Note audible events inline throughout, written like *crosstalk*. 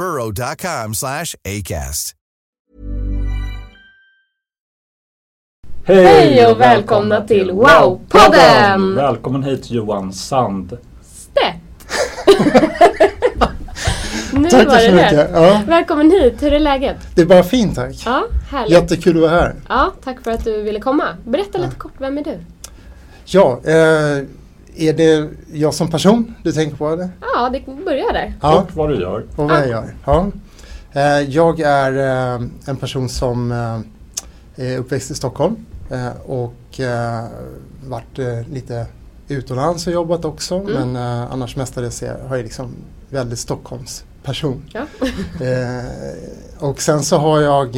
burrow.com slash ACAST. Hej och välkomna till Wow-podden! Välkommen hit Johan Sand. *laughs* Nu Tack var så det mycket. Ja, Välkommen hit, hur är läget? det är bara fint tack. Ja, härligt. Jättekul att vara här. Ja, tack för att du ville komma. Berätta lite kort, vem är du? Ja, eh, är det jag som person du tänker på eller? Ja, det börjar där. Ja, Kort vad du gör. och vad jag gör. Ja. Eh, jag är eh, en person som eh, är uppväxt i Stockholm och varit lite utomlands och jobbat också Mm. men annars mestadels har jag liksom väldigt Stockholms person. Ja. *laughs* Och sen så har jag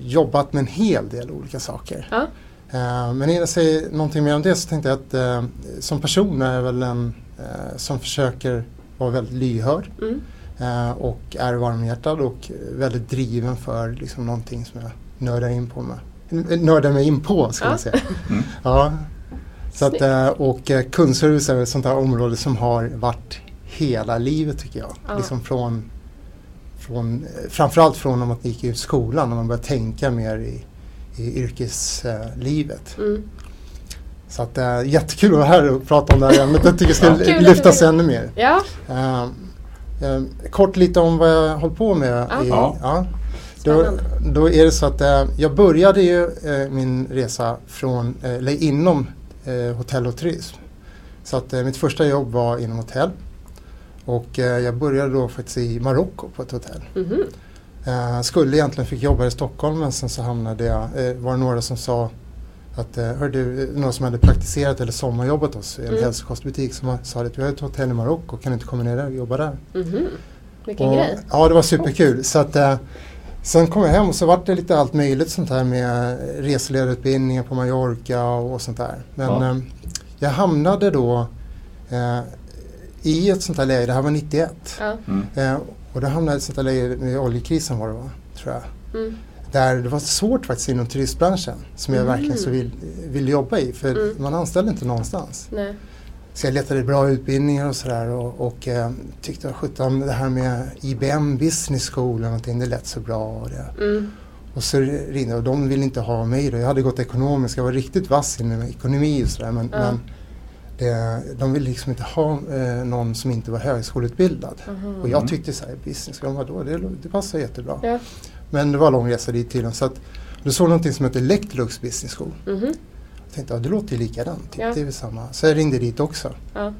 jobbat med en hel del olika saker. Ja. Eh, men innan jag säger någonting mer om det så tänkte jag att eh, som person är jag väl en eh, som försöker vara väldigt lyhörd Mm. eh, och är varmhjärtad och väldigt driven för liksom, någonting som jag nördar in på mig. N- Nördar mig in på ska Ja. man säga. *laughs* Mm. Ja. Så att, eh, och eh, kundservice är ett sånt här område som har varit hela livet tycker jag. Ja. Liksom från, från, eh, framförallt från när man gick ut skolan, när man började tänka mer i, i yrkeslivet. Mm. Så att, äh, jättekul att vara här och prata om det här ämnet. Jag tycker det ska *laughs* Ja. Lyftas ännu mer. Ja, Eh, eh, kort lite om vad jag håller på med. Ja. I, Ja. Då, då är det så att eh, jag började ju min resa från, eller inom hotell och turism. Så att mitt första jobb var inom hotell. Och jag började då faktiskt i Marocko på ett hotell. Mhm. Eh, skulle egentligen fick jobba i Stockholm men sen så hamnade jag, eh, var det några som sa att, eh, hör du, några som hade praktiserat eller sommarjobbat hos en Mm. hälsokostbutik som sa att vi har ett hotell i Marocko, kan du inte komma ner där och jobba där? Mhm. Vilken Och, grej. Ja, det var superkul. Så att, eh, sen kom jag hem och så var det lite allt möjligt sånt här med reseledarutbildningar på Mallorca och, och sånt där. Men Ja. eh, jag hamnade då eh, i ett sånt här läge, det här var 91. Ja. Mm. Eh, och då hamnade jag i ett sånt här läge med oljekrisen var det va, tror jag. Mm. Där det var svårt faktiskt inom turistbranschen som jag Mm. verkligen så vill, vill jobba i för Mm. man anställde inte någonstans. Nej. Så jag letade bra utbildningar och sådär och, och eh, tyckte sjutton det här med IBM Business School eller någonting, det lät så bra. Och. Mm. och så ringde och de ville inte ha mig då. Jag hade gått ekonomisk, jag var riktigt vass inom ekonomi och sådär men, Ja. men det, de ville liksom inte ha eh, någon som inte var högskoleutbildad. Aha. Och jag Mm. tyckte så här, business, ja, vadå, det, det passar jättebra. Ja. Men det var lång resa dit tydligen. Så att, då såg någonting som heter Electrolux Business School. Mhm. Jag tänkte, ja det låter ju likadant. Ja. Det är väl samma. Så jag ringde dit också. Ja.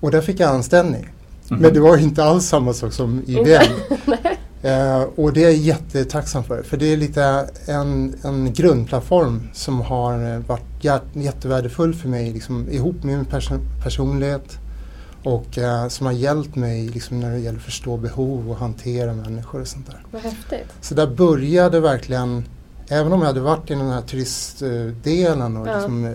Och där fick jag anställning. Mhm. Men det var inte alls samma sak som IBM. *laughs* Eh, och det är jag jättetacksam för. För det är lite en, en grundplattform som har eh, varit jättevärdefull för mig liksom, ihop med min person, personlighet. Och eh, som har hjälpt mig liksom, när det gäller att förstå behov och hantera människor och sånt där. Vad häftigt. Så där började verkligen, även om jag hade varit i den här turistdelen och Ja. liksom, eh,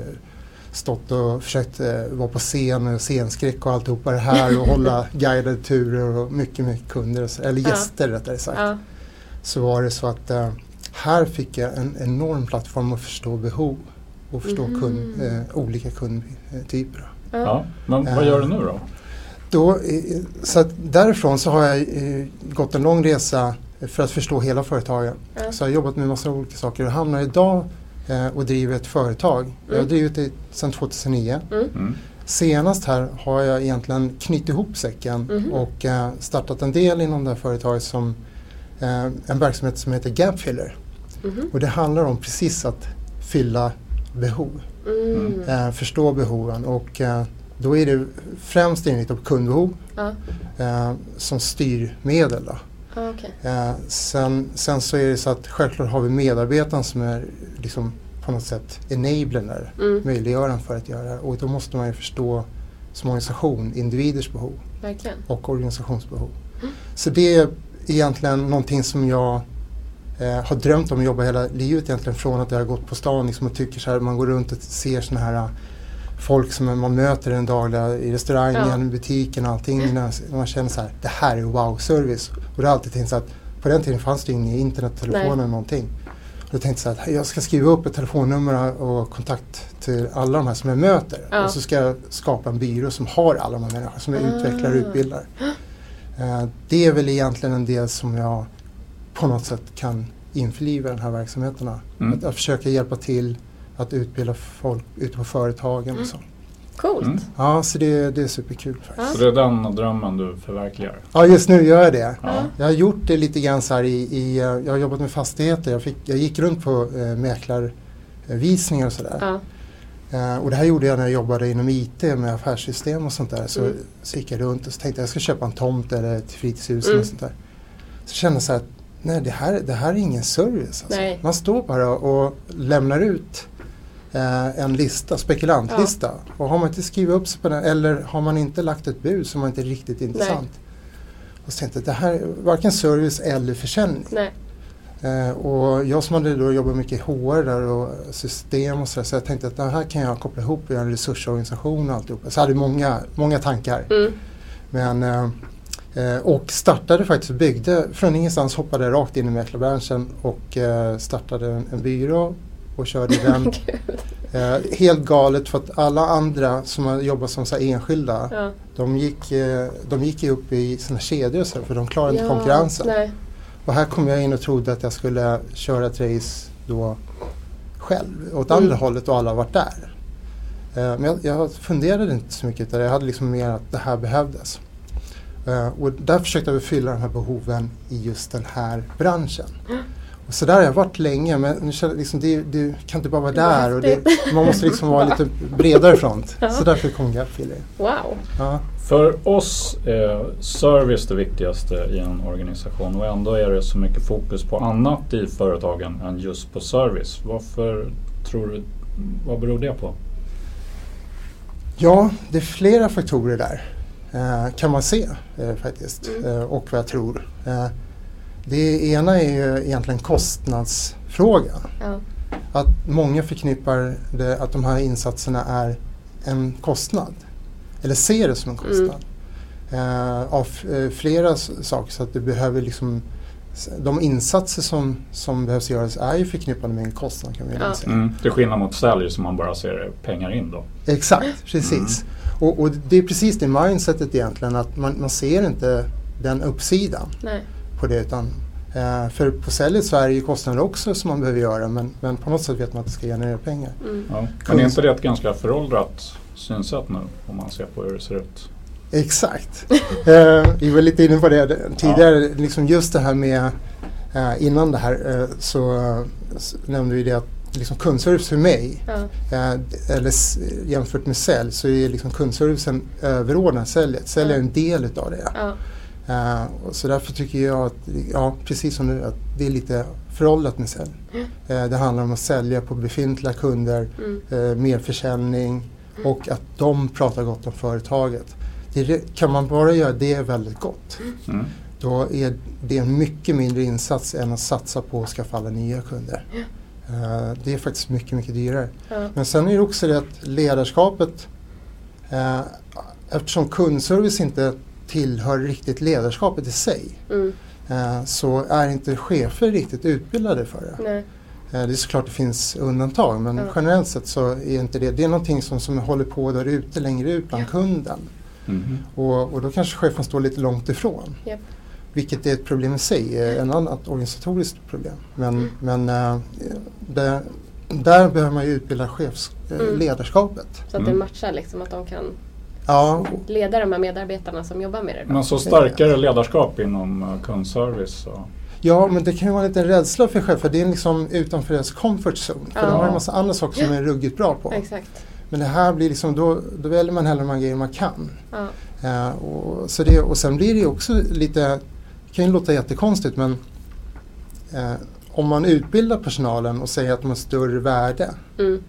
stått och försökt eh, vara på scen och scenskräck och alltihopa det här och hålla *laughs* guidade turer och mycket, mycket kunder, och så- eller Ja. gäster rättare sagt. Ja. Så var det så att eh, här fick jag en enorm plattform att förstå behov och förstå Mhm. kund, eh, olika kundtyper. Ja. Ja. Men vad gör du nu då? Då, eh, så att därifrån så har jag eh, gått en lång resa för att förstå hela företagen. Ja. Så jag har jobbat med massa olika saker och hamnar idag eh, och driver ett företag. Jag har Mm. drivit det sedan 2009. Mm. Mm. Senast här har jag egentligen knutit ihop säcken Mhm. och eh, startat en del inom det här företaget som eh, en verksamhet som heter Gapfiller. Mhm. Och det handlar om precis att fylla behov, Mm. eh, förstå behoven och eh, då är det främst inriktat på kundbehov Ja, eh, som styrmedel. Då. Okej. Eh, sen, sen så är det så att självklart har vi medarbetaren som är liksom på något sätt enablern Mm. möjliggöraren för att göra det. Och då måste man ju förstå som organisation individers behov Verkligen. och organisationsbehov. Så det är egentligen någonting som jag eh, har drömt om att jobba hela livet egentligen från att jag har gått på stan liksom, och tycker så här, man går runt och ser såna här folk som man möter den dagliga i restaurangen, Ja. i butiken och allting. När man känner så här, det här är wow-service. Och det har alltid tänkt så att på den tiden fanns det ingen internet, telefon Nej. eller någonting. Och jag tänkte så här, jag ska skriva upp ett telefonnummer och kontakt till alla de här som jag möter. Ja. Och så ska jag skapa en byrå som har alla de här människorna, som jag Ah. utvecklar och utbildar. Eh, det är väl egentligen en del som jag på något sätt kan införliva i de här verksamheterna. Mm. Att, att försöka hjälpa till att utbilda folk ute på företagen och Mm. så. Coolt. Mm. Ja, så det, det är superkul faktiskt. Så det är den drömmen du förverkligar? Ja, just nu gör jag det. Ja. Jag har gjort det lite grann så här i, i jag har jobbat med fastigheter. Jag, fick, jag gick runt på eh, mäklarvisningar och sådär. Ja. Eh, och det här gjorde jag när jag jobbade inom IT med affärssystem och sånt där. Så, Mm. så gick jag runt och så tänkte jag jag ska köpa en tomt eller ett fritidshus eller Mm. sånt där. Så kände jag så här att nej det här, det här är ingen service. Alltså. Man står bara och lämnar ut eh, en lista, spekulantlista. Och har man inte skrivit upp sig på den eller har man inte lagt ett bud är man inte riktigt intressant. Och så tänkte jag det här är varken service eller försäljning. Nej. Eh, och jag som hade då jobbat mycket i HR där och system och så, där, så jag tänkte att det här kan jag koppla ihop och göra en resursorganisation och alltihopa. Så jag hade många, många tankar. Mm. Men, eh, eh, och startade faktiskt, byggde, från ingenstans hoppade rakt in i mäklarbranschen och eh, startade en, en byrå och körde den. *laughs* Eh, helt galet för att alla andra som har jobbat som så enskilda, Ja. de, gick, eh, de gick ju upp i sina kedjor så här, för de klarade inte Ja, konkurrensen. Nej. Och här kom jag in och trodde att jag skulle köra ett race då själv åt Mm. andra hållet och alla har varit där. Eh, men jag, jag funderade inte så mycket utan jag hade liksom mer att det här behövdes. Eh, och där försökte jag fylla de här behoven i just den här branschen. Och *gasps* så där har jag varit länge men nu känner jag liksom, det, det kan inte bara vara där. Och det, man måste liksom vara lite bredare front. Ja. Så därför kom Gapfiller. Wow. Ja. För oss är service det viktigaste i en organisation och ändå är det så mycket fokus på annat i företagen än just på service. Varför tror du, vad beror det på? Ja, det är flera faktorer där eh, kan man se eh, faktiskt Mm. eh, och vad jag tror. Det ena är ju egentligen kostnadsfrågan. Ja. Att många förknippar det, att de här insatserna är en kostnad. Eller ser det som en kostnad. Eh, av eh, flera saker så att det behöver liksom de insatser som, som behövs göras är ju förknippade med en kostnad kan vi Ja. säga. Mm. Till skillnad mot sälj som man bara ser pengar in då. Exakt, precis. Och, och det är precis det mindsetet egentligen att man, man ser inte den uppsidan Nej. På det utan eh, för på säljet så är det ju kostnader också som man behöver göra men, men på något sätt vet man att det ska generera pengar. Mm. Ja. Men är inte det ett ganska föråldrat synsätt nu om man ser på hur det ser ut? Exakt. *laughs* eh, vi var lite inne på det tidigare, liksom just det här med eh, innan det här eh, så, eh, s- nämnde vi det att liksom kundservice för mig Ja. Eh, eller s- jämfört med sälj så är liksom kundservicen överordnad säljet. Sälj är Ja. en del utav det. Ja. Och så därför tycker jag att, ja precis som nu, att det är lite föråldrat med sälj. Eh, det handlar om att sälja på befintliga kunder, Mm. eh, mer försäljning och att de pratar gott om företaget. Det, kan man bara göra det väldigt gott, Mm. då är det en mycket mindre insats än att satsa på att skaffa alla nya kunder. Det är faktiskt mycket, mycket dyrare. Men sen är det också det att ledarskapet, eftersom kundservice inte tillhör riktigt ledarskapet i sig, Mm. eh, så är inte chefer riktigt utbildade för det. Nej. Eh, det är såklart det finns undantag men Ja. generellt sett så är inte det, det är någonting som, som håller på där ute, längre ut bland Ja. kunden. Mhm. Och, och då kanske chefen står lite långt ifrån. Japp. Vilket är ett problem i sig, eh, en annat organisatoriskt problem. Men, men eh, det, där behöver man ju utbilda chefsledarskapet. Mm. Eh, ledarskapet. Så att det Mm. matchar liksom att de kan ja, leda de här medarbetarna som jobbar med det. Då. Men så starkare ledarskap inom eh, kundservice. Och, Ja, men det kan ju vara en liten rädsla för själv för det är liksom utanför deras comfort zone. För Ja. de har en massa andra saker som de är ruggigt bra på. Exakt. Men det här blir liksom, då, då väljer man hellre de här grejerna man kan. Ja. Eh, och, så det, och sen blir det ju också lite, det kan ju låta jättekonstigt men eh, om man utbildar personalen och säger att de har större värde. Mm.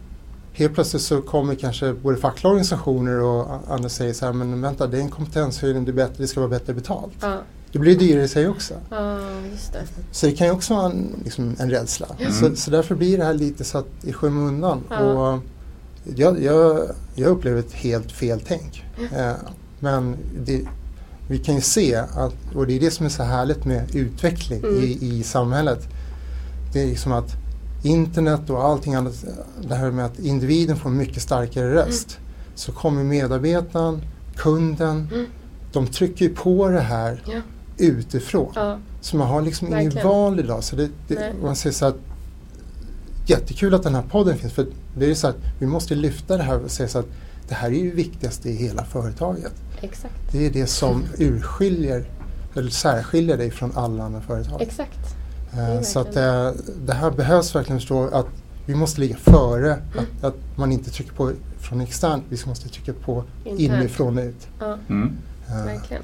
Helt plötsligt så kommer kanske både fackliga organisationer och andra säger så här, men vänta det är en kompetenshöjning, det, är bättre, det ska vara bättre betalt. Ja. Det blir dyrare i sig också. ja, just det. Så det kan ju också vara en, liksom, en rädsla. Mm. Så, så därför blir det här lite satt i skymundan. Ja. Och jag, jag, jag upplever ett helt fel tänk. Eh, men det, vi kan ju se, att, och det är det som är så härligt med utveckling Mm. i, i samhället. Det är liksom att internet och allting annat, det här med att individen får mycket starkare röst. Så kommer medarbetaren, kunden, Mm. de trycker ju på det här Ja. utifrån. Ja. Så man har liksom inget Verkligen. val idag. Så det, det, man säger så att jättekul att den här podden finns. För det är så att vi måste lyfta det här och säga så att det här är ju det viktigaste i hela företaget. Exakt. Det är det som urskiljer eller särskiljer dig från alla andra företag. Exakt. Eh, så att eh, det här behövs verkligen förstå att vi måste ligga före. Mm. Att, att man inte trycker på från externt, vi måste trycka på Internt. inifrån och ut. Ja, Mm. Eh, verkligen.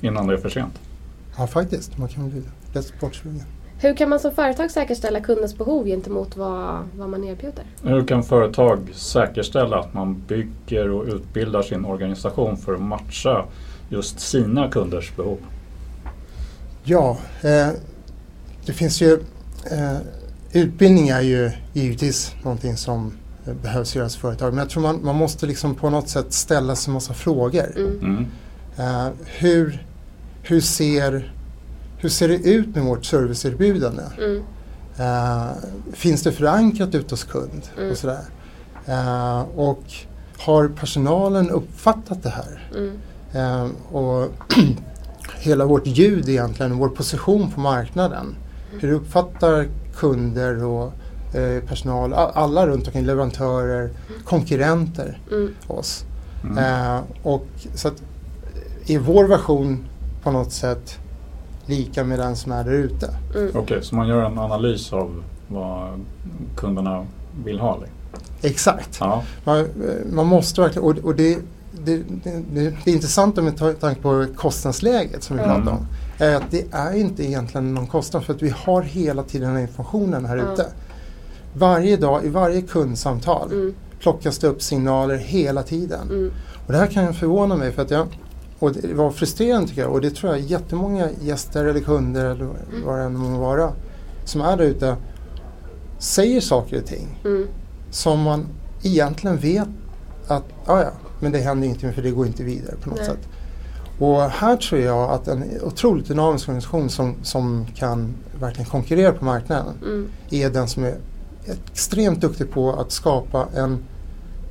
Innan det är för sent. ja faktiskt, man kan bli bortsugen. Hur kan man som företag säkerställa kundens behov gentemot vad, vad man erbjuder? Hur kan företag säkerställa att man bygger och utbildar sin organisation för att matcha just sina kunders behov? Ja, eh, det finns ju eh, utbildning är ju givetvis någonting som eh, behövs göras i företag. Men jag tror man, man måste liksom på något sätt ställa sig en massa frågor. Mm. Mm. Eh, hur, hur, ser, hur ser det ut med vårt serviceerbjudande? Mm. Eh, finns det förankrat ute hos kund? Mm. Och, sådär. Eh, och har personalen uppfattat det här? Mm. Eh, och *clears throat* hela vårt ljud egentligen, vår position på marknaden. Hur uppfattar kunder och eh, personal, alla runt omkring, leverantörer, konkurrenter Mm. oss. Mm. Eh, och så att är vår version på något sätt lika med den som är där ute? Mm. Okej, så man gör en analys av vad kunderna vill ha? liksom. Exakt. Ja. Man, eh, man måste verkligen, och, och det, det, det, det, det intressanta med ta- tanke på kostnadsläget som vi Mm. pratade om är att det är inte egentligen någon kostnad för att vi har hela tiden den här informationen här Ja. ute. Varje dag i varje kundsamtal Mm. plockas det upp signaler hela tiden. Mm. Och det här kan förvåna mig för att jag och det var frustrerande tycker jag och det tror jag jättemånga gäster eller kunder eller vad det än må vara som är där ute säger saker och ting Mm. som man egentligen vet att ja, ja, men det händer inte för det går inte vidare på något Nej. sätt. Och här tror jag att en otroligt dynamisk organisation som, som kan verkligen konkurrera på marknaden Mm. är den som är extremt duktig på att skapa en,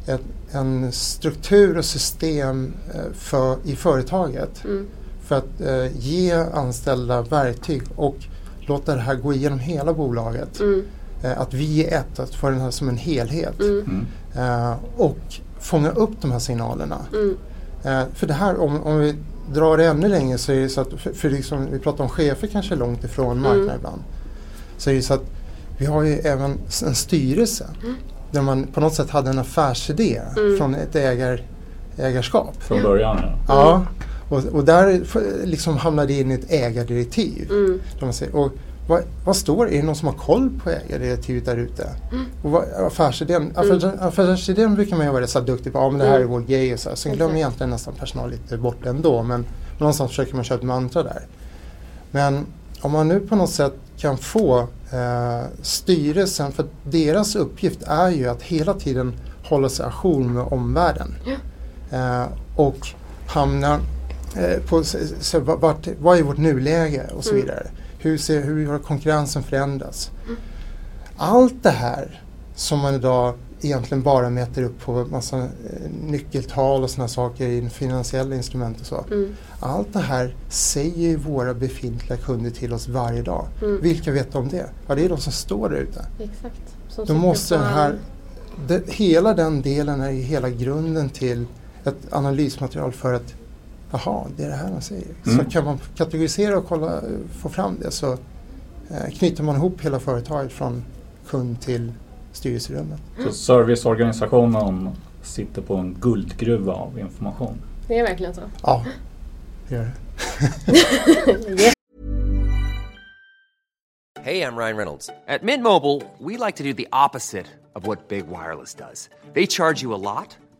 ett, en struktur och system eh, för, i företaget Mm. för att eh, ge anställda verktyg och låta det här gå igenom hela bolaget. Mm. Eh, att vi är ett, att få den här som en helhet. Mm. Mm. Eh, och fånga upp de här signalerna. Mm. Eh, för det här, om, om vi drar det ännu längre så är det så att, för, för liksom, vi pratar om chefer kanske långt ifrån marknaden Mm. ibland. Så är det så att vi har ju även en styrelse Mm. där man på något sätt hade en affärsidé Mm. från ett ägar, ägarskap. Från början ja. Ja, och, och där liksom hamnade det in i ett ägardirektiv. Mm. Där man säger, och vad, vad står det? Är det någon som har koll på ägardirektivet där ute? Mm. Och vad, affärsidén, affärs, affärsidén brukar man ju vara rätt så duktig på. Ja men det här är Mm. vår grej och så här. Sen glömmer Exakt. egentligen nästan personal lite bort ändå. Men någonstans försöker man köra ett mantra där. Men om man nu på något sätt kan få eh, styrelsen, för deras uppgift är ju att hela tiden hålla sig ajour med omvärlden. Eh, och hamna eh, på så, så, vart, vad är vårt nuläge och så Mm. vidare. Hur, ser, hur har konkurrensen förändrats? Allt det här som man idag egentligen bara mäter upp på massa eh, nyckeltal och sådana saker i finansiella instrument och så. Mm. Allt det här säger våra befintliga kunder till oss varje dag. Mm. Vilka vet om det? Ja, det är de som står där ute. Exakt. Som Då sitter måste den här, det, hela den delen är ju hela grunden till ett analysmaterial för att Jaha, det är det här man säger. Mm. Så kan man kategorisera och kolla, få fram det så eh, knyter man ihop hela företaget från kund till styrelserummet. Så serviceorganisationen sitter på en guldgruva av information. Det är verkligen så. Ja, det gör det. *laughs* Hey, I'm Ryan Reynolds. At Mint Mobile, we like to do the opposite of what Big Wireless does. They charge you a lot,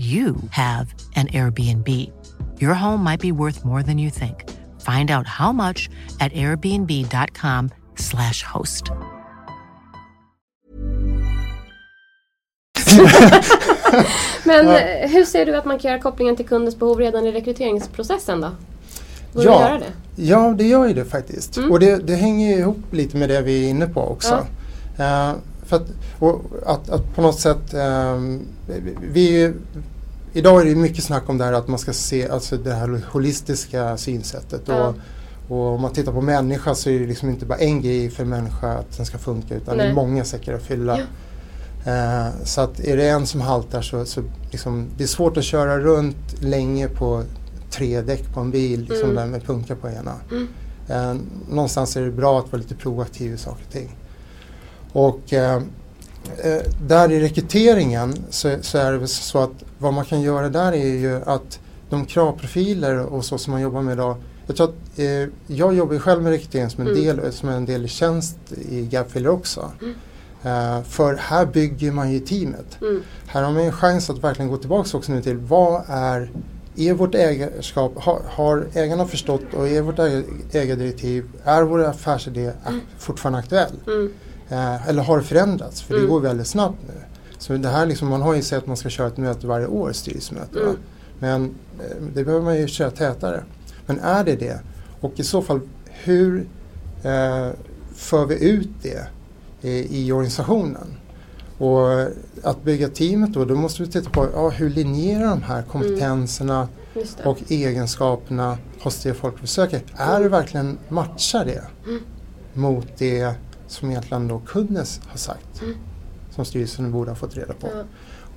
you have an Airbnb. Your home might be worth more than you think. Find out how much at airbnb.com/slash host. Men eh, hur ser du att man kan göra kopplingen till kundens behov redan i rekryteringsprocessen då? Borde Ja. du göra det? Ja, det gör ju det faktiskt. Mm. Och det, det hänger ju ihop lite med det vi är inne på också. Eh, för att, och att, att på något sätt, ehm, vi är ju, idag är det mycket snack om det här att man ska se alltså det här holistiska synsättet. Ja. Och, och om man tittar på människa så är det liksom inte bara en grej för en människa att den ska funka utan det Nej. är många säckar att fylla. Eh, så att är det en som haltar så, så liksom, det är svårt att köra runt länge på tre däck på en bil liksom Mm. där med punkar på ena. Eh, någonstans är det bra att vara lite proaktiv i saker och ting. Och eh, eh, där i rekryteringen så, så är det så att vad man kan göra där är ju att de kravprofiler och så som man jobbar med idag. Jag tror att eh, jag jobbar ju själv med rekrytering som en, Mm. del, som en del tjänst i Gapfiller också. Eh, för här bygger man ju teamet. Mm. Här har man en chans att verkligen gå tillbaka också nu till vad är, är vårt ägarskap, har, har ägarna förstått och är vårt äg- ägardirektiv, är vår affärsidé ak- fortfarande aktuell? Mm. Eh, eller har det förändrats? För det Mm. går väldigt snabbt nu. Så det här liksom, man har ju sett att man ska köra ett möte varje år, styrelsemöte. Mm. Men eh, det behöver man ju köra tätare. Men är det det? Och i så fall, hur eh, för vi ut det i, i organisationen? Och att bygga teamet då, då måste vi titta på ja, hur linjerar de här kompetenserna det. och egenskaperna hos det folk vi söker. Är det verkligen matchar det mot det som egentligen då kunden har sagt? Som styrelsen borde ha fått reda på. Ja.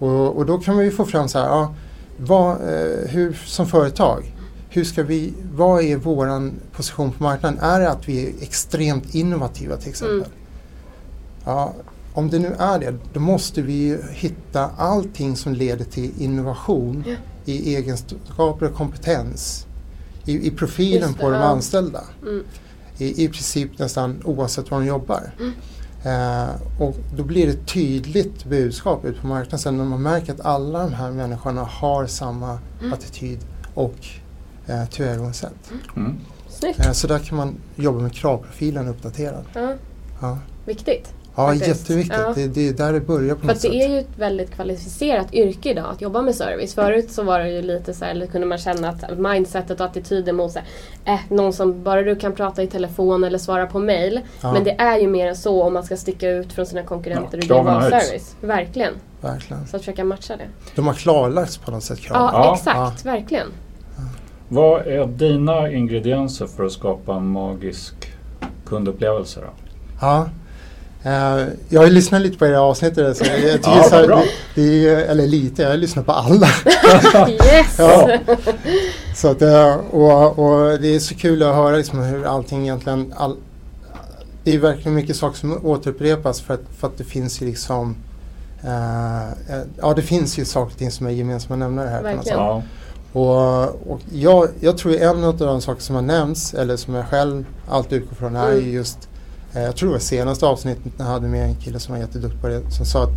Och, och då kan vi få fram så här, ja, vad, eh, hur, som företag, hur ska vi, vad är våran position på marknaden? Är det att vi är extremt innovativa till exempel? Mm. Ja, om det nu är det, då måste vi ju hitta allting som leder till innovation Ja. i egenskaper och kompetens. I, i profilen det, på de anställda. Mm. I, I princip nästan oavsett var de jobbar. Mm. Eh, och då blir det ett tydligt budskap ut på marknaden sen när man märker att alla de här människorna har samma Mm. attityd och eh, tillvägagångssätt. Mm. Snyggt. Eh, så där kan man jobba med kravprofilen uppdaterad. Ja, Ja, viktigt. Ja jätteviktigt. Ja. Det, det är där det börjar på För något att det sätt. är ju ett väldigt kvalificerat yrke idag att jobba med service. Förut så var det ju lite så här, eller kunde man känna att mindsetet och attityden mot så här, äh, någon som bara du kan prata i telefon eller svara på mail. Ja. Men det är ju mer än så om man ska sticka ut från sina konkurrenter Ja, och höjts. service. Verkligen. Verkligen. Så att försöka matcha det. De har klarlagts på något sätt Ja, kraven. Ja. exakt. Verkligen. Vad är dina ingredienser för att skapa en magisk kundupplevelse då? Ja. Eh, jag har ju lyssnat lite på era avsnitt. där, Så jag tycker Ja, så här, det, det är, eller lite, jag har lyssnat på alla. *laughs* Yes! Ja. Så att, eh, och, och det är så kul att höra liksom hur allting egentligen... All, det är verkligen mycket saker som återupprepas för att, för att det finns ju liksom... eh, ja, det finns ju saker och ting som är gemensamma nämnare här. Verkligen. Ja. Och, och jag, jag tror en av de saker som har nämnts, eller som jag själv alltid utgår från, är Mm. ju just, jag tror det var senaste avsnittet när jag hade med en kille som var jätteduktig på det, som sa att,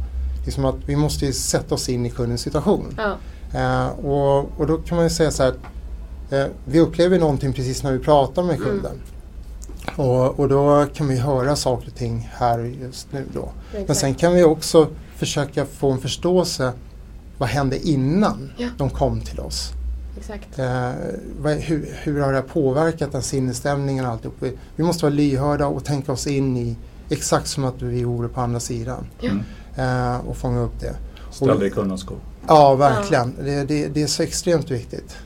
liksom att vi måste sätta oss in i kundens situation. Ja. Eh, och, och då kan man ju säga så här, att, eh, vi upplever någonting precis när vi pratar med Mm. kunden. Och, och då kan vi höra saker och ting här just nu då. Men Exakt. sen kan vi också försöka få en förståelse vad hände innan Ja. de kom till oss. Exakt. Eh, vad, hur, hur har det påverkat den sinnesstämningen och alltihop? Vi, vi måste vara lyhörda och tänka oss in i exakt som att vi vore på andra sidan. Mm. Eh, och fånga upp det. Ställ dig i kundens skor. Ja, verkligen. Det, det, det är så extremt viktigt.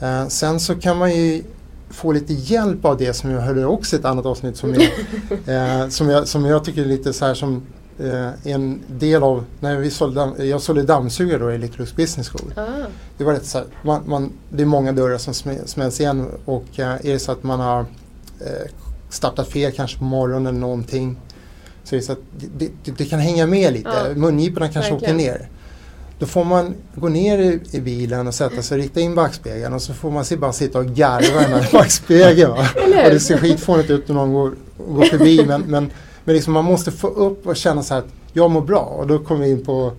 Eh, sen så kan man ju få lite hjälp av det som jag hörde också i ett annat avsnitt som jag, *laughs* eh, som jag, som jag tycker är lite så här som eh, en del av, när vi sålde, jag sålde dammsugare då i Electrolux Business School. Ah. Det, var rätt så här, man, man, det är många dörrar som smä- smälls igen och eh, är det så att man har eh, startat fel kanske på morgonen eller någonting så är det så att det, det, det kan hänga med lite. Ja, Mungiporna kanske verkligen. åker ner. Då får man gå ner i, i bilen och sätta sig och rikta in backspegeln och så får man bara sitta och garva i den här *laughs* backspegeln. Va? Och det ser skitfånigt ut när någon går, går förbi men, men, men liksom man måste få upp och känna så här att jag mår bra och då kommer vi in på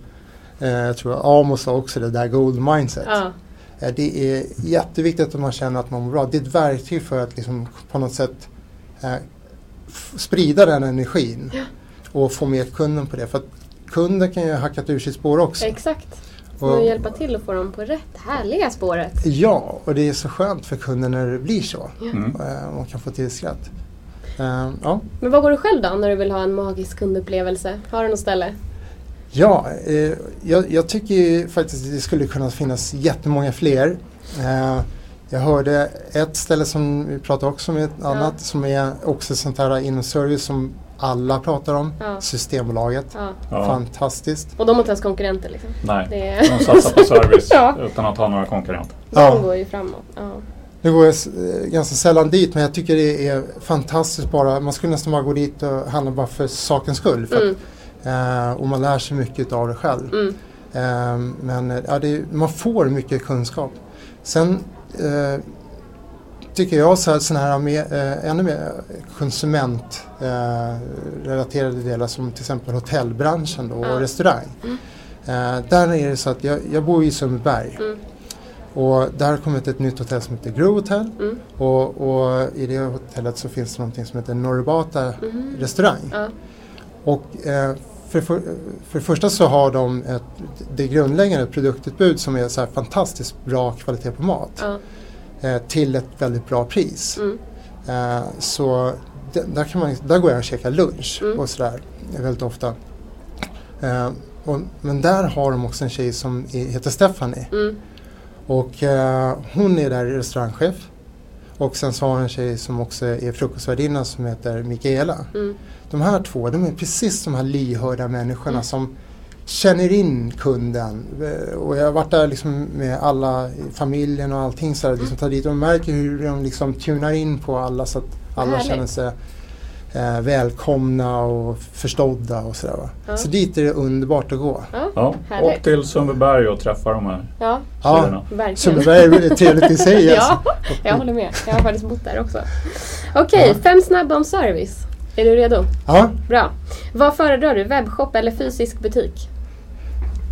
eh, jag tror Amos sa också det där gold mindset. Ja. Eh, Det är jätteviktigt att man känner att man mår bra. Det är ett verktyg för att liksom på något sätt eh, sprida den energin och få med kunden på det. För att kunden kan ju ha hackat ur sitt spår också. Exakt. Man Och- hjälpa till att få dem på rätt härliga spåret. Ja, och det är så skönt för kunden när det blir så. Mm. Eh, Man kan få till skratt. Eh, Ja, Men vad går du själv då när du vill ha en magisk kundupplevelse? Har du något ställe? ja eh, jag, jag tycker ju faktiskt att det skulle kunna finnas jättemånga fler. Eh, jag hörde ett ställe som vi pratade också med, ett Ja. annat som är också sånt här inom service som alla pratar om. Ja. Systembolaget. Ja. Fantastiskt. Och de är inte ens konkurrenter liksom. Nej, Det är- de satsar på service *laughs* Ja. utan att ha några konkurrenter. De Ja. går ju framåt. Nu går jag eh, ganska sällan dit men jag tycker det är fantastiskt bara. Man skulle nästan bara gå dit och handla bara för sakens skull. För Mm. att, eh, och man lär sig mycket av det själv. Mm. Eh, men eh, ja, det, man får mycket kunskap. Sen eh, tycker jag så här, såna här med, eh, ännu mer konsumentrelaterade relaterade delar som till exempel hotellbranschen då, och restaurang. Eh, där är det så att jag, jag bor i Sundbyberg. Mm. Och där har kommit ett nytt hotell som heter Grove Hotel. Mm. Och, och i det hotellet så finns det någonting som heter Norrbata Mhm. restaurang. Ja. Och eh, för, för, för det första så har de ett, det grundläggande produktutbud som är så här fantastiskt bra kvalitet på mat. Ja. Eh, till ett väldigt bra pris. Mm. Eh, så d- där, kan man, där går jag och käkar lunch Mm. och sådär väldigt ofta. Eh, och, men där har de också en tjej som heter Stephanie. Mm. Och eh, hon är där restaurangchef. Och sen så har hon en tjej som också är frukostvärdinna som heter Mikaela. Mm. De här två, de är precis de här lyhörda människorna Mm. som känner in kunden. Eh, Och jag har varit där liksom med alla i familjen och allting så här, liksom tar dit och märker hur de liksom tunar in på alla så att alla Härligt. känner sig eh, välkomna och förstådda och sådär. Va? Ja. Så dit är det underbart att gå. Ja, Ja, åk till Sundbyberg och träffa de här ja Ja, tjejerna. verkligen. Sundbyberg är väldigt trevligt i sig. *laughs* Alltså. Ja, jag håller med. Jag har faktiskt bott där också. Okej, fem snabba om service. Är du redo? Ja, Bra. Vad föredrar du? Webbshop eller fysisk butik?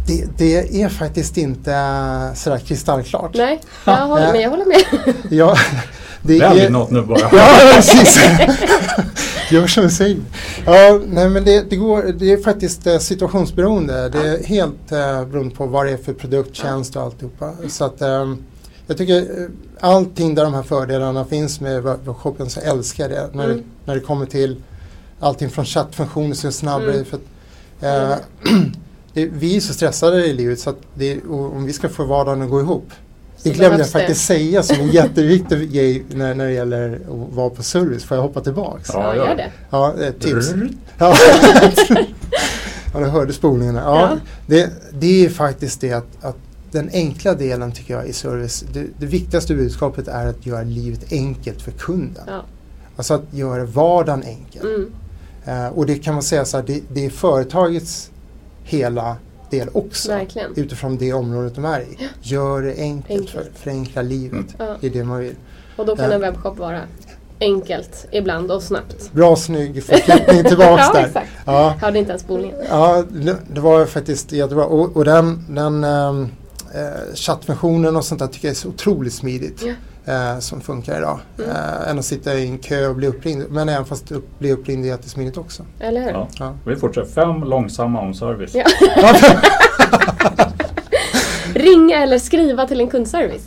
det, det är faktiskt inte eh, sådär kristallklart. Nej, jag håller, men jag håller med. Ja, *laughs* det Välj är, något nu bara. *laughs* Ja, *laughs* precis. *laughs* Gör som jag säger. Ja, nej, men det, det, går, det är faktiskt eh, situationsberoende. Det är helt eh, beroende på vad det är för produkt, tjänst och alltihopa. Så att, eh, jag tycker eh, allting där de här fördelarna finns med webbshoppen så älskar jag det. När, Mm. det. när det kommer till allting från chattfunktioner som är snabbare. Mm. För att, eh, *clears throat* det, vi är så stressade i livet så att det, om vi ska få vardagen att gå ihop det glömde jag behövs det. faktiskt säga som en jätteviktig grej när, när det gäller att vara på service. Får jag hoppa tillbaks? Ja, gör gör det. Ja, ett tips. Ja, *laughs* ja du hörde spolningen. där. Ja, Ja. Det, det är faktiskt det att, att den enkla delen tycker jag i service, det, det viktigaste budskapet är att göra livet enkelt för kunden. Ja. Alltså att göra vardagen enkel. Mm. Eh, och det kan man säga så här, det, det är företagets hela del också. Verkligen. Utifrån det området de är i. Gör det enkelt, Enkelt. För, förenkla livet. Det är det man vill. Och då kan en webbshop vara enkelt ibland och snabbt. Bra snygg förflyttning tillbaks *laughs* ja, där. exakt. Ja, Hörde inte ens spolningen. ja det, var faktiskt jättebra. Och, och den, den ehm, eh, chattfunktionen och sånt där tycker jag är så otroligt smidigt. Ja. Eh, som funkar idag. Mm. Eh, än att sitta i en kö och bli uppringd. Men även fast upp, bli uppringd är jättesmidigt också. Eller hur? Ja. Ja. Vi fortsätter. Fem långsamma om service. Ja. *laughs* Ringa eller skriva till en kundservice?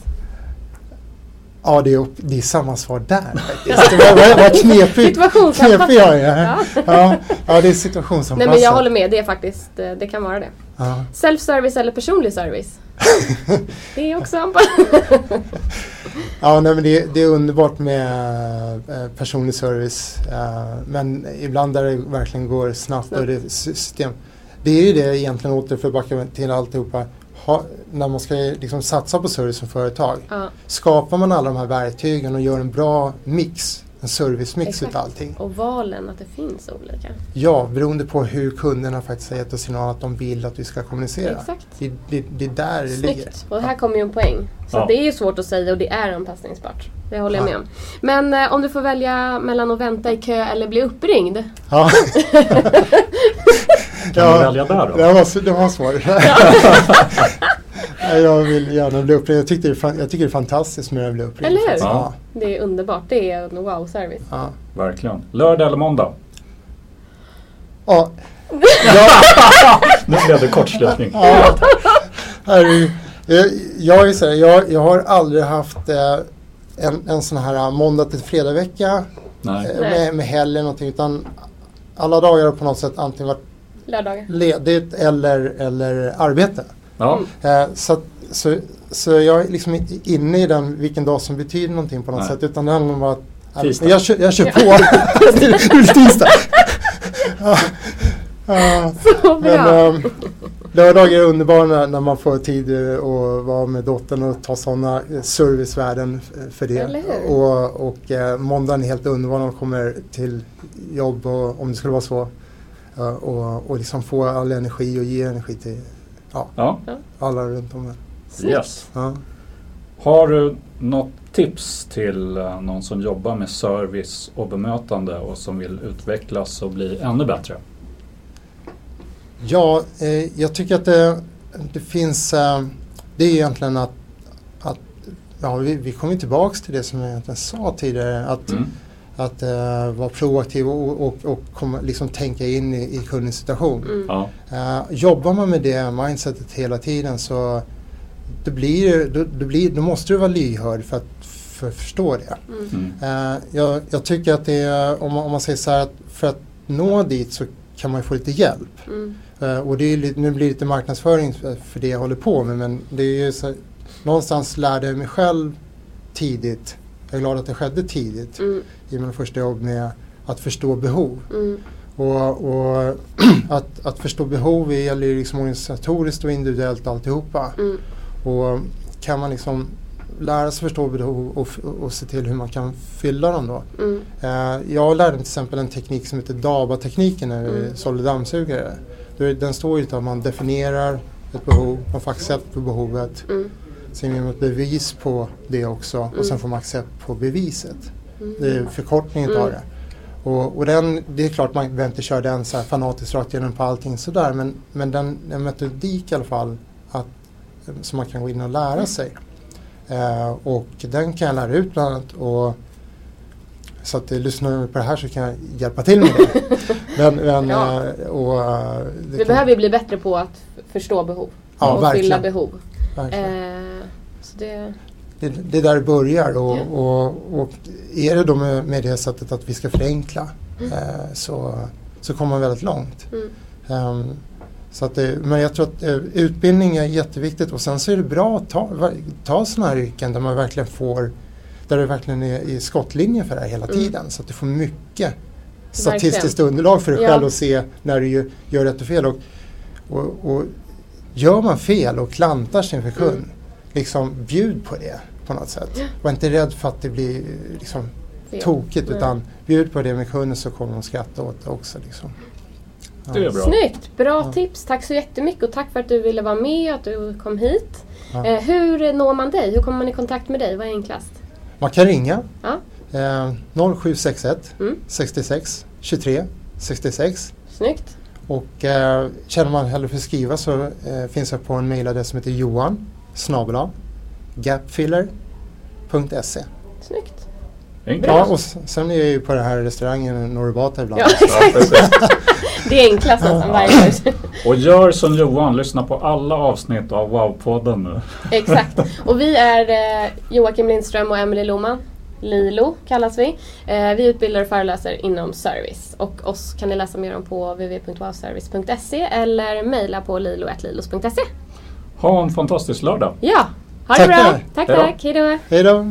Ja, det är, upp- det är samma svar där faktiskt. *laughs* Det var, var, var knepigt. Situationsanpassat. Knepig jag är. Ja. Ja, ja, det är situationsanpassat. Nej men jag håller med, det är faktiskt, eh, det kan vara det. Ja. Self-service eller personlig service? *laughs* det är också. Ja, nej, men det, det är underbart med eh, personlig service. Eh, men ibland där det verkligen går snabbt och det system. Det är ju det egentligen åter för att backa till alltihopa. Ha, när man ska liksom satsa på service som företag. ja. Skapar man alla de här verktygen och gör en bra mix, en servicemix Exakt. utav allting. Och valen, att det finns olika. Ja, beroende på hur kunderna faktiskt har gett oss signal att de vill att vi ska kommunicera. Exakt. Det, det, det är där det ligger. Snyggt. Och här kommer ju en poäng. Så Ja. det är ju svårt att säga och det är anpassningsbart. Det håller jag Ja. med om. Men eh, om du får välja mellan att vänta i kö eller bli uppringd? Ja. *laughs* Kan du välja där då? Det var, det var svårt. *laughs* Jag vill gärna bli uppringd. Jag, tyckte fan- jag tycker det är fantastiskt med att bli uppringd. Eller hur? Ja. Det är underbart. Det är en wow-service. Ja. Verkligen. Lördag eller måndag? Ja. *laughs* Nu blev det kortslutning. Ja. Jag, jag, är så här, jag, jag har aldrig haft eh, en, en sån här måndag till fredag vecka Nej. eh, med, med helg eller någonting utan alla dagar har på något sätt antingen varit Lördagar. ledigt eller, eller arbete. Ja. Eh, så, så, så jag är liksom inne i den vilken dag som betyder någonting på något Nej. sätt utan det handlar om att Tisdag. jag, kör, jag kör på. *laughs* är tisdag. *laughs* ja, ja, Så men ähm, lördagar är underbara när, när man får tid eh, att vara med dottern och ta sådana eh, servicevärden för det. Och, och eh, måndagen är helt underbar när man kommer till jobb och om det skulle vara så. Och, och liksom få all energi och ge energi till ja. alla runt om en. Yes. Ja. Har du något tips till eh, någon som jobbar med service och bemötande och som vill utvecklas och bli ännu bättre? Ja, eh, jag tycker att det, det finns, eh, det är egentligen att, att ja, vi, vi kommer tillbaks till det som jag egentligen sa tidigare, att, Mm. Att eh, vara proaktiv och, och, och komma, liksom tänka in i, i kundens situation. Mm. Ja. Eh, jobbar man med det mindsetet hela tiden så det blir, då, då, blir, då måste du vara lyhörd för att för förstå det. Mm. Eh, jag, jag tycker att det är, om man, om man säger så här att för att nå dit så kan man ju få lite hjälp. Mm. Och det är lite, nu blir det lite marknadsföring för, för det jag håller på med men det är ju så, någonstans lärde jag mig själv tidigt, jag är glad att det skedde tidigt Mm. i mina första jobb med att förstå behov. Mm. Och, och *clears throat* att, att förstå behov gäller ju liksom organisatoriskt och individuellt alltihopa. Mm. Och kan man liksom lära sig förstå behov och, och, och se till hur man kan fylla dem då. Mm. Eh, jag lärde mig till exempel en teknik som heter DABA-tekniken när vi Mm. sålde dammsugare. Den står ju till att man definierar ett behov, man får accept på behovet. Mm. Sen ger man ett bevis på det också och Mm. sen får man accept på beviset. Mm. Det är förkortningen Mm. av det. Och, och den, det är klart man behöver inte köra den så här fanatiskt rakt igenom på allting sådär men, men den, en metodik i alla fall att, som man kan gå in och lära Mm. sig. Eh, och den kan jag lära ut bland annat. Och, så att eh, lyssnar du på det här så kan jag hjälpa till med det. *laughs* men, men, Bra. eh, och, eh, det Vi kan- behöver bli bättre på att förstå behov Ja, och verkligen. fylla behov. verkligen. Eh, det, det, det är där det börjar och, Ja. och, och är det då med, med det sättet att vi ska förenkla Mm. eh, så, så kommer man väldigt långt. mm. Ehm, så att det, men jag tror att eh, utbildning är jätteviktigt och sen så är det bra att ta, ta sådana här yrken där man verkligen får där det verkligen är i skottlinjen för det här hela Mm. tiden så att du får mycket statistiskt underlag för dig Ja. själv att se när du gör- rätt och fel. Och, och, och gör man fel och klantar sig inför kund, Mm. Liksom bjud på det på något sätt. Var inte rädd för att det blir liksom, Fel. tokigt Nej. utan bjud på det med kunden så kommer de skratta åt det också. Liksom. Ja. Det är bra. Snyggt! Bra Ja. tips. Tack så jättemycket och tack för att du ville vara med och att du kom hit. Ja. Eh, hur når man dig? Hur kommer man i kontakt med dig? Vad är enklast? Man kan ringa Ja. eh, 0761 Mm. 66 23 66 Snyggt! och eh, känner man hellre för att skriva så eh, finns jag på en mejladress som heter johan snabel-a gapfiller.se Snyggt! Enkelt. Ja, och sen är jag ju på den här restaurangen Norrbata ibland. Ja, *laughs* det är enklast nästan varje gång. *laughs* Och gör som Johan, lyssna på alla avsnitt av Wow-podden nu. Exakt. *laughs* Och vi är eh, Joakim Lindström och Emily Lohman. Lilo kallas vi. Eh, vi utbildar och föreläser inom service. Och oss kan ni läsa mer om på www.wowservice.se eller mejla på lilo.lilos.se. Ha en fantastisk lördag. Ja, ha det bra! Tack, Hej då. tack. Hejdå! Hej då!